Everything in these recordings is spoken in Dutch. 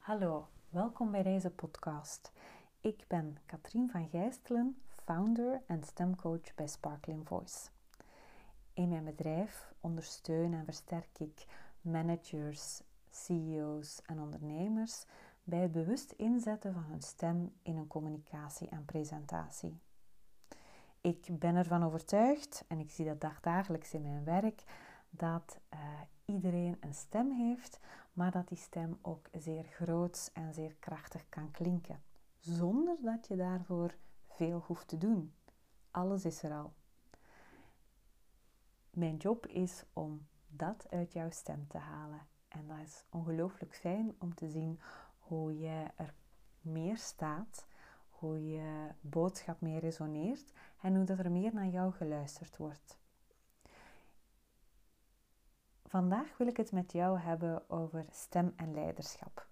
Hallo, welkom bij deze podcast. Ik ben Katrien van Gijstelen, founder en stemcoach bij Sparkling Voice. In mijn bedrijf ondersteun en versterk ik managers, CEO's en ondernemers bij het bewust inzetten van hun stem in een communicatie en presentatie. Ik ben ervan overtuigd, en ik zie dat dagelijks in mijn werk, dat uh, iedereen een stem heeft, maar dat die stem ook zeer groot en zeer krachtig kan klinken, zonder dat je daarvoor veel hoeft te doen. Alles is er al. Mijn job is om dat uit jouw stem te halen. En dat is ongelooflijk fijn om te zien hoe je er meer staat, hoe je boodschap meer resoneert en hoe dat er meer naar jou geluisterd wordt. Vandaag wil ik het met jou hebben over stem en leiderschap.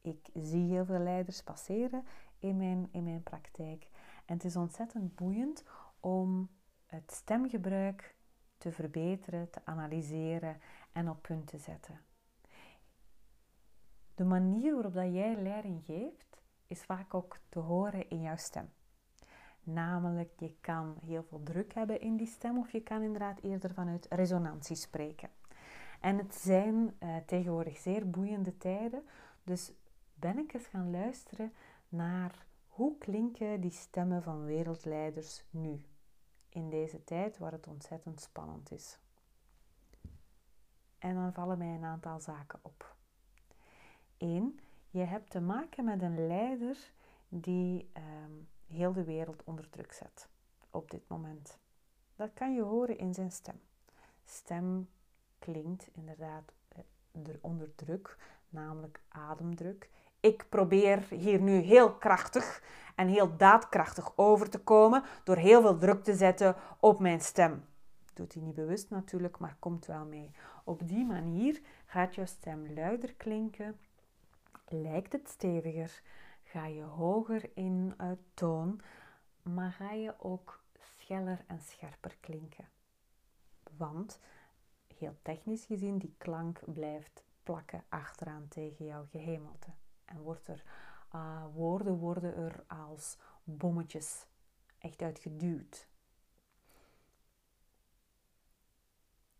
Ik zie heel veel leiders passeren in mijn, in mijn praktijk en het is ontzettend boeiend om het stemgebruik te verbeteren, te analyseren en op punt te zetten. De manier waarop dat jij leiding geeft, is vaak ook te horen in jouw stem. Namelijk, je kan heel veel druk hebben in die stem of je kan inderdaad eerder vanuit resonantie spreken. En het zijn uh, tegenwoordig zeer boeiende tijden, dus ben ik eens gaan luisteren naar hoe klinken die stemmen van wereldleiders nu, in deze tijd waar het ontzettend spannend is. En dan vallen mij een aantal zaken op. 1. Je hebt te maken met een leider die um, heel de wereld onder druk zet op dit moment. Dat kan je horen in zijn stem. Stem klinkt inderdaad eh, onder druk, namelijk ademdruk. Ik probeer hier nu heel krachtig en heel daadkrachtig over te komen door heel veel druk te zetten op mijn stem. Doet hij niet bewust natuurlijk, maar komt wel mee. Op die manier gaat jouw stem luider klinken, lijkt het steviger, ga je hoger in uh, toon, maar ga je ook scheller en scherper klinken. Want heel technisch gezien, die klank blijft plakken achteraan tegen jouw gehemelte. En wordt er, uh, woorden worden er als bommetjes echt uitgeduwd.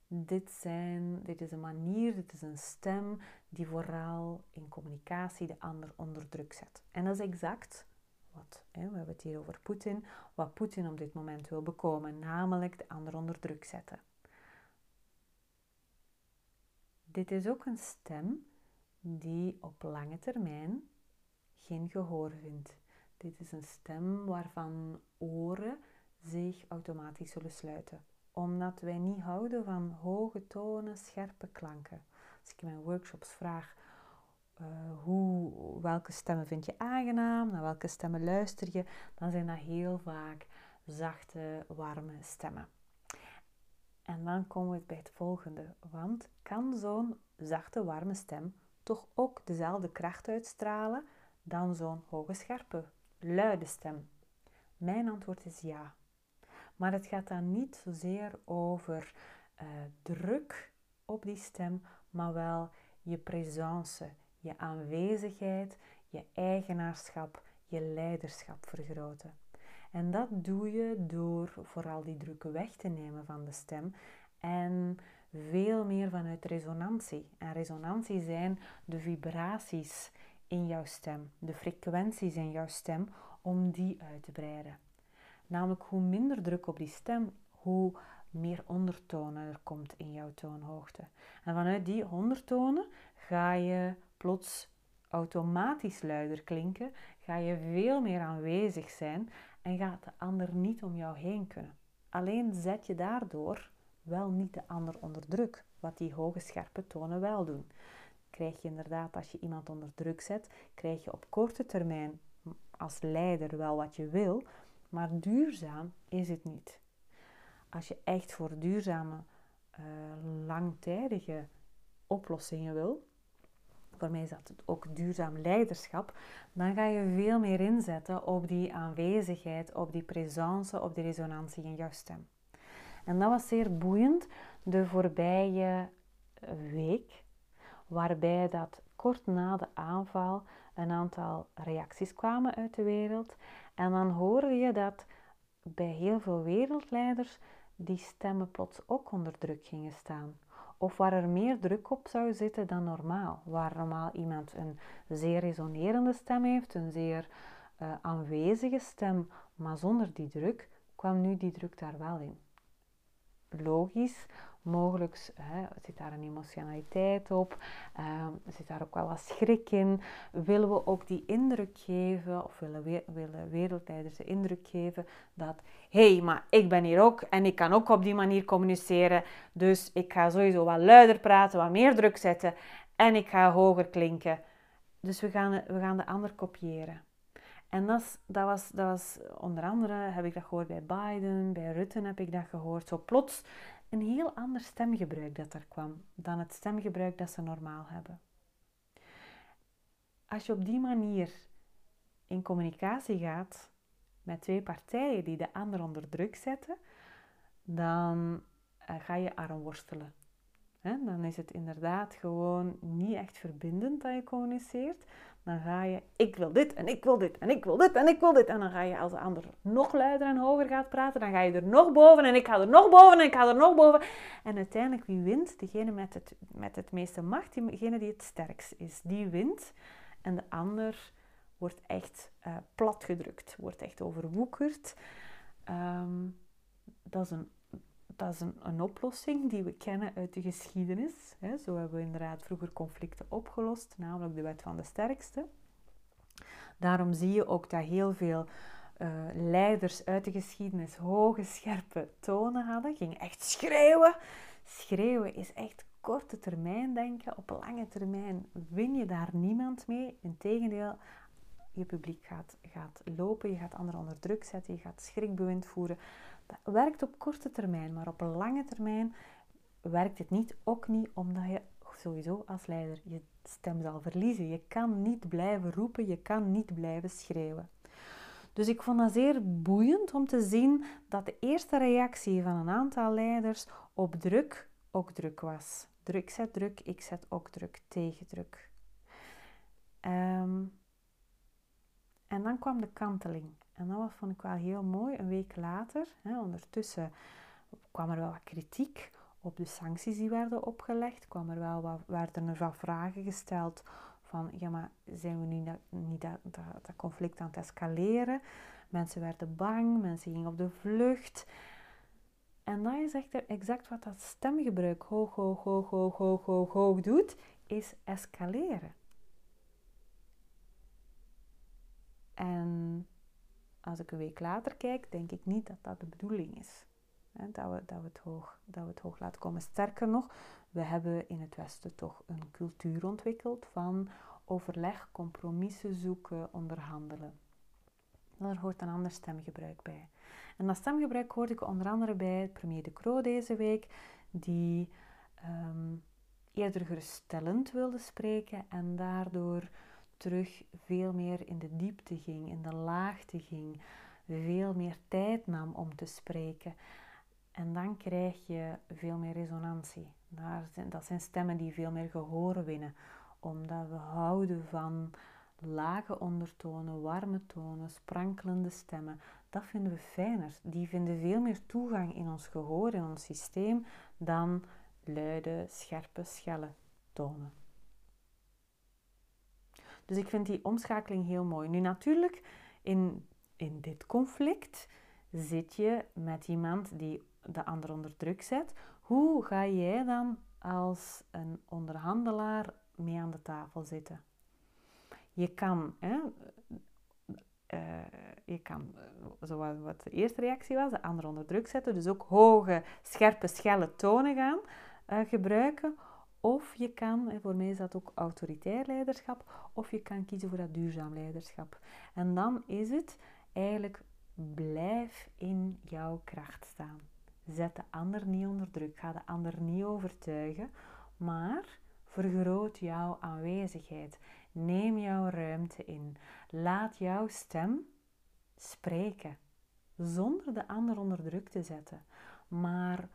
Dit, zijn, dit is een manier, dit is een stem die vooral in communicatie de ander onder druk zet. En dat is exact wat, hè, we hebben het hier over Poetin, wat Poetin op dit moment wil bekomen, namelijk de ander onder druk zetten. Dit is ook een stem die op lange termijn geen gehoor vindt. Dit is een stem waarvan oren zich automatisch zullen sluiten, omdat wij niet houden van hoge tonen, scherpe klanken. Als ik in mijn workshops vraag uh, hoe, welke stemmen vind je aangenaam, naar welke stemmen luister je, dan zijn dat heel vaak zachte, warme stemmen. En dan komen we bij het volgende. Want kan zo'n zachte, warme stem toch ook dezelfde kracht uitstralen dan zo'n hoge, scherpe, luide stem? Mijn antwoord is ja. Maar het gaat dan niet zozeer over uh, druk op die stem, maar wel je presence, je aanwezigheid, je eigenaarschap, je leiderschap vergroten. En dat doe je door vooral die druk weg te nemen van de stem en veel meer vanuit resonantie. En resonantie zijn de vibraties in jouw stem, de frequenties in jouw stem, om die uit te breiden. Namelijk hoe minder druk op die stem, hoe meer ondertonen er komt in jouw toonhoogte. En vanuit die ondertonen ga je plots automatisch luider klinken, ga je veel meer aanwezig zijn en gaat de ander niet om jou heen kunnen. Alleen zet je daardoor wel niet de ander onder druk, wat die hoge scherpe tonen wel doen. Krijg je inderdaad, als je iemand onder druk zet, krijg je op korte termijn als leider wel wat je wil, maar duurzaam is het niet. Als je echt voor duurzame, uh, langtijdige oplossingen wil, voor mij is dat ook duurzaam leiderschap, dan ga je veel meer inzetten op die aanwezigheid, op die presence, op die resonantie in jouw stem. En dat was zeer boeiend de voorbije week, waarbij dat kort na de aanval een aantal reacties kwamen uit de wereld. En dan hoorde je dat bij heel veel wereldleiders die stemmen plots ook onder druk gingen staan. Of waar er meer druk op zou zitten dan normaal. Waar normaal iemand een zeer resonerende stem heeft, een zeer uh, aanwezige stem, maar zonder die druk, kwam nu die druk daar wel in. Logisch, mogelijk hè, zit daar een emotionaliteit op, uh, zit daar ook wel wat schrik in. Willen we ook die indruk geven, of willen, we, willen wereldleiders de indruk geven dat, hé, hey, maar ik ben hier ook en ik kan ook op die manier communiceren, dus ik ga sowieso wat luider praten, wat meer druk zetten en ik ga hoger klinken. Dus we gaan, we gaan de ander kopiëren. En dat, dat, was, dat was onder andere, heb ik dat gehoord bij Biden, bij Rutte heb ik dat gehoord. Zo plots een heel ander stemgebruik dat er kwam dan het stemgebruik dat ze normaal hebben. Als je op die manier in communicatie gaat met twee partijen die de ander onder druk zetten, dan eh, ga je arm worstelen. Dan is het inderdaad gewoon niet echt verbindend dat je communiceert, dan ga je, ik wil dit en ik wil dit en ik wil dit en ik wil dit. En dan ga je als de ander nog luider en hoger gaat praten, dan ga je er nog boven en ik ga er nog boven en ik ga er nog boven. En uiteindelijk, wie wint? Degene met het, met het meeste macht, degene die het sterkst is, die wint. En de ander wordt echt uh, platgedrukt, wordt echt overwoekerd. Ehm, dat is een dat is een, oplossing die we kennen uit de geschiedenis. Zo hebben we inderdaad vroeger conflicten opgelost, namelijk de wet van de sterkste. Daarom zie je ook dat heel veel uh, leiders uit de geschiedenis hoge, scherpe tonen hadden. Gingen echt schreeuwen. Schreeuwen is echt korte termijn denken. Op lange termijn win je daar niemand mee. Integendeel, je publiek gaat, gaat lopen, je gaat anderen onder druk zetten, je gaat schrikbewind voeren. Dat werkt op korte termijn, maar op lange termijn werkt het niet. Ook niet omdat je sowieso als leider je stem zal verliezen. Je kan niet blijven roepen, je kan niet blijven schreeuwen. Dus ik vond dat zeer boeiend om te zien dat de eerste reactie van een aantal leiders op druk ook druk was. Druk zet druk, ik zet ook druk, tegen druk. Ehm, en dan kwam de kanteling. En dat vond ik wel heel mooi. Een week later, hè, ondertussen kwam er wel wat kritiek op de sancties die werden opgelegd. Kwam er wel wat, werden er wel vragen gesteld van, ja maar zijn we nu niet, niet dat, dat, dat conflict aan het escaleren? Mensen werden bang, mensen gingen op de vlucht. En dat is echt exact wat dat stemgebruik hoog, hoog, hoog, hoog, hoog, hoog, hoog doet, is escaleren. En als ik een week later kijk, denk ik niet dat dat de bedoeling is. dat, we, dat, we het hoog, dat we het hoog laten komen. Sterker nog, we hebben in het Westen toch een cultuur ontwikkeld van overleg, compromissen zoeken, onderhandelen. Daar hoort een ander stemgebruik bij. En dat stemgebruik hoorde ik onder andere bij premier De Croo deze week, die ehm, eerder geruststellend wilde spreken en daardoor terug veel meer in de diepte ging, in de laagte ging, veel meer tijd nam om te spreken. En dan krijg je veel meer resonantie. Dat zijn stemmen die veel meer gehoor winnen, omdat we houden van lage ondertonen, warme tonen, sprankelende stemmen. Dat vinden we fijner. Die vinden veel meer toegang in ons gehoor, in ons systeem, dan luide, scherpe, schelle tonen. Dus ik vind die omschakeling heel mooi. Nu natuurlijk, in, in dit conflict zit je met iemand die de ander onder druk zet. Hoe ga jij dan als een onderhandelaar mee aan de tafel zitten? Je kan, hè, uh, je kan zoals wat de eerste reactie was, de ander onder druk zetten. Dus ook hoge, scherpe, schelle tonen gaan gebruiken of je kan, voor mij is dat ook autoritair leiderschap, of je kan kiezen voor dat duurzaam leiderschap. En dan is het eigenlijk blijf in jouw kracht staan. Zet de ander niet onder druk, ga de ander niet overtuigen, maar vergroot jouw aanwezigheid. Neem jouw ruimte in. Laat jouw stem spreken, zonder de ander onder druk te zetten. Maar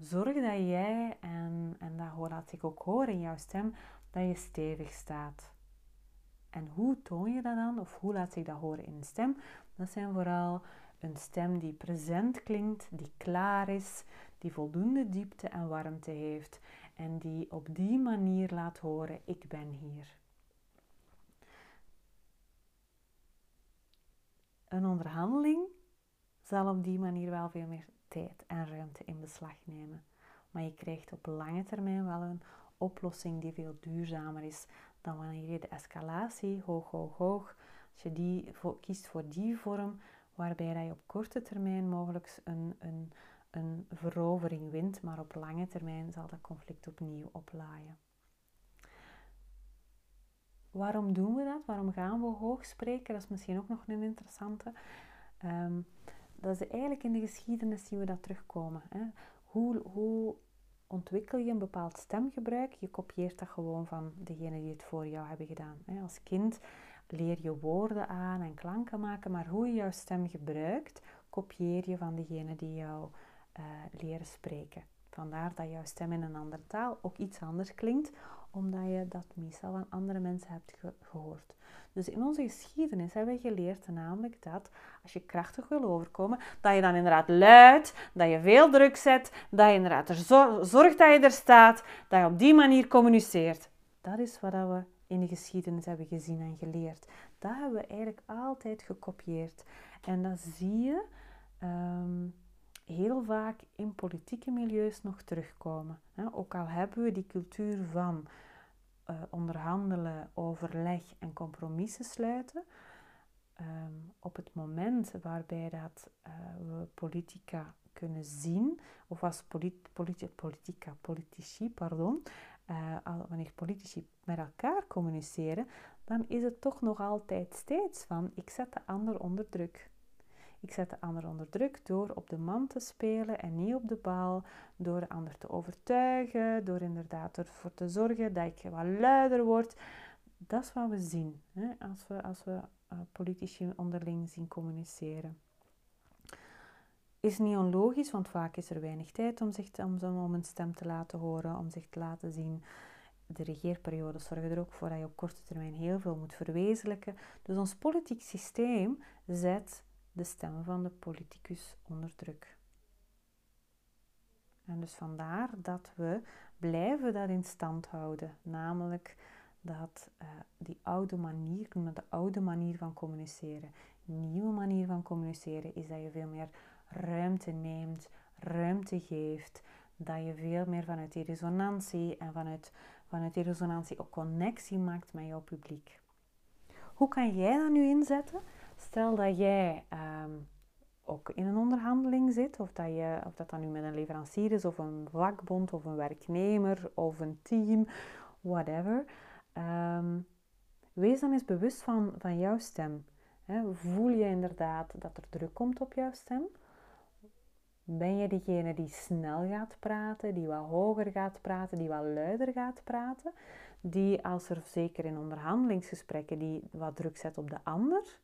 zorg dat jij, en, en dat laat ik ook horen in jouw stem, dat je stevig staat. En hoe toon je dat dan, of hoe laat zich dat horen in een stem? Dat zijn vooral een stem die present klinkt, die klaar is, die voldoende diepte en warmte heeft en die op die manier laat horen: ik ben hier. Een onderhandeling zal op die manier wel veel meer tijd en ruimte in beslag nemen. Maar je krijgt op lange termijn wel een oplossing die veel duurzamer is dan wanneer je de escalatie hoog, hoog, hoog, als je die kiest voor die vorm, waarbij je op korte termijn mogelijk een, een, een verovering wint, maar op lange termijn zal dat conflict opnieuw oplaaien. Waarom doen we dat? Waarom gaan we hoog spreken? Dat is misschien ook nog een interessante. Um, dat is eigenlijk in de geschiedenis zien we dat terugkomen. Hè? Hoe, hoe ontwikkel je een bepaald stemgebruik? Je kopieert dat gewoon van degene die het voor jou hebben gedaan. Hè? Als kind leer je woorden aan en klanken maken, maar hoe je jouw stem gebruikt, kopieer je van degene die jou uh, leren spreken. Vandaar dat jouw stem in een andere taal ook iets anders klinkt, omdat je dat meestal van andere mensen hebt gehoord. Dus in onze geschiedenis hebben we geleerd namelijk dat als je krachtig wil overkomen, dat je dan inderdaad luid, dat je veel druk zet, dat je inderdaad zorgt dat je er staat, dat je op die manier communiceert. Dat is wat we in de geschiedenis hebben gezien en geleerd. Dat hebben we eigenlijk altijd gekopieerd. En dat zie je ehm, heel vaak in politieke milieus nog terugkomen. Ook al hebben we die cultuur van uh, onderhandelen, overleg en compromissen sluiten. Ehm, op het moment waarbij dat, uh, we politica kunnen zien, of als polit, politi politica, politici, pardon, uh, wanneer politici met elkaar communiceren, dan is het toch nog altijd steeds van ik zet de ander onder druk. Ik zet de ander onder druk door op de man te spelen en niet op de bal. Door de ander te overtuigen. Door inderdaad ervoor te zorgen dat ik wat luider word. Dat is wat we zien hè, als we, als we uh, politici onderling zien communiceren. Is niet onlogisch, want vaak is er weinig tijd om, zich, om, om een stem te laten horen, om zich te laten zien. De regeerperiode zorgen er ook voor dat je op korte termijn heel veel moet verwezenlijken. Dus ons politiek systeem zet de stemmen van de politicus onder druk. En dus vandaar dat we blijven dat in stand houden, namelijk dat uh, die oude manier, de oude manier van communiceren. Nieuwe manier van communiceren is dat je veel meer ruimte neemt, ruimte geeft, dat je veel meer vanuit die resonantie en vanuit, vanuit die resonantie ook connectie maakt met jouw publiek. Hoe kan jij dat nu inzetten? Stel dat jij ehm, ook in een onderhandeling zit, of dat, je, of dat dan nu met een leverancier is, of een vakbond, of een werknemer, of een team, whatever. Um, wees dan eens bewust van, van jouw stem. voel je inderdaad dat er druk komt op jouw stem? Ben je degene die snel gaat praten, die wat hoger gaat praten, die wat luider gaat praten? Die als er zeker in onderhandelingsgesprekken die wat druk zet op de ander?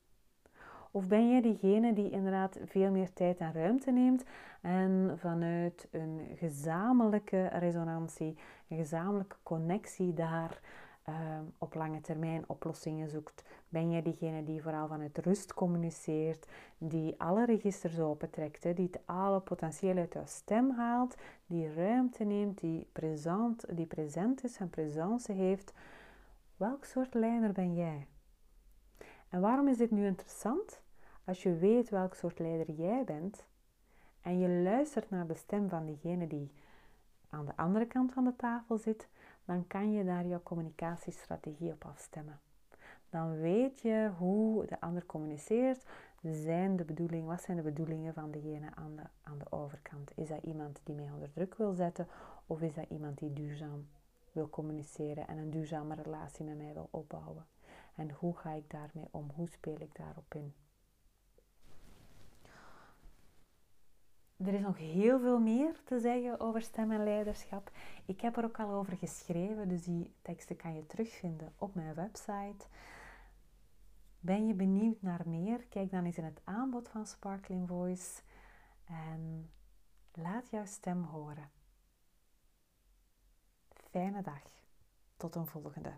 Of ben jij diegene die inderdaad veel meer tijd en ruimte neemt en vanuit een gezamenlijke resonantie, een gezamenlijke connectie daar uh, op lange termijn oplossingen zoekt? Ben jij diegene die vooral vanuit rust communiceert, die alle registers opentrekt, die het alle potentieel uit jouw stem haalt, die ruimte neemt, die present, die is en presence heeft? Welk soort leider ben jij? En waarom is dit nu interessant? Als je weet welk soort leider jij bent en je luistert naar de stem van diegene die aan de andere kant van de tafel zit, dan kan je daar jouw communicatiestrategie op afstemmen. Dan weet je hoe de ander communiceert. Zijn de bedoelingen, wat zijn de bedoelingen van degene aan de, aan de overkant? Is dat iemand die mij onder druk wil zetten of is dat iemand die duurzaam wil communiceren en een duurzame relatie met mij wil opbouwen? En hoe ga ik daarmee om? Hoe speel ik daarop in? Er is nog heel veel meer te zeggen over stem en leiderschap. Ik heb er ook al over geschreven, dus die teksten kan je terugvinden op mijn website. Ben je benieuwd naar meer? Kijk dan eens in het aanbod van Sparkling Voice en laat jouw stem horen. Fijne dag. tot een volgende.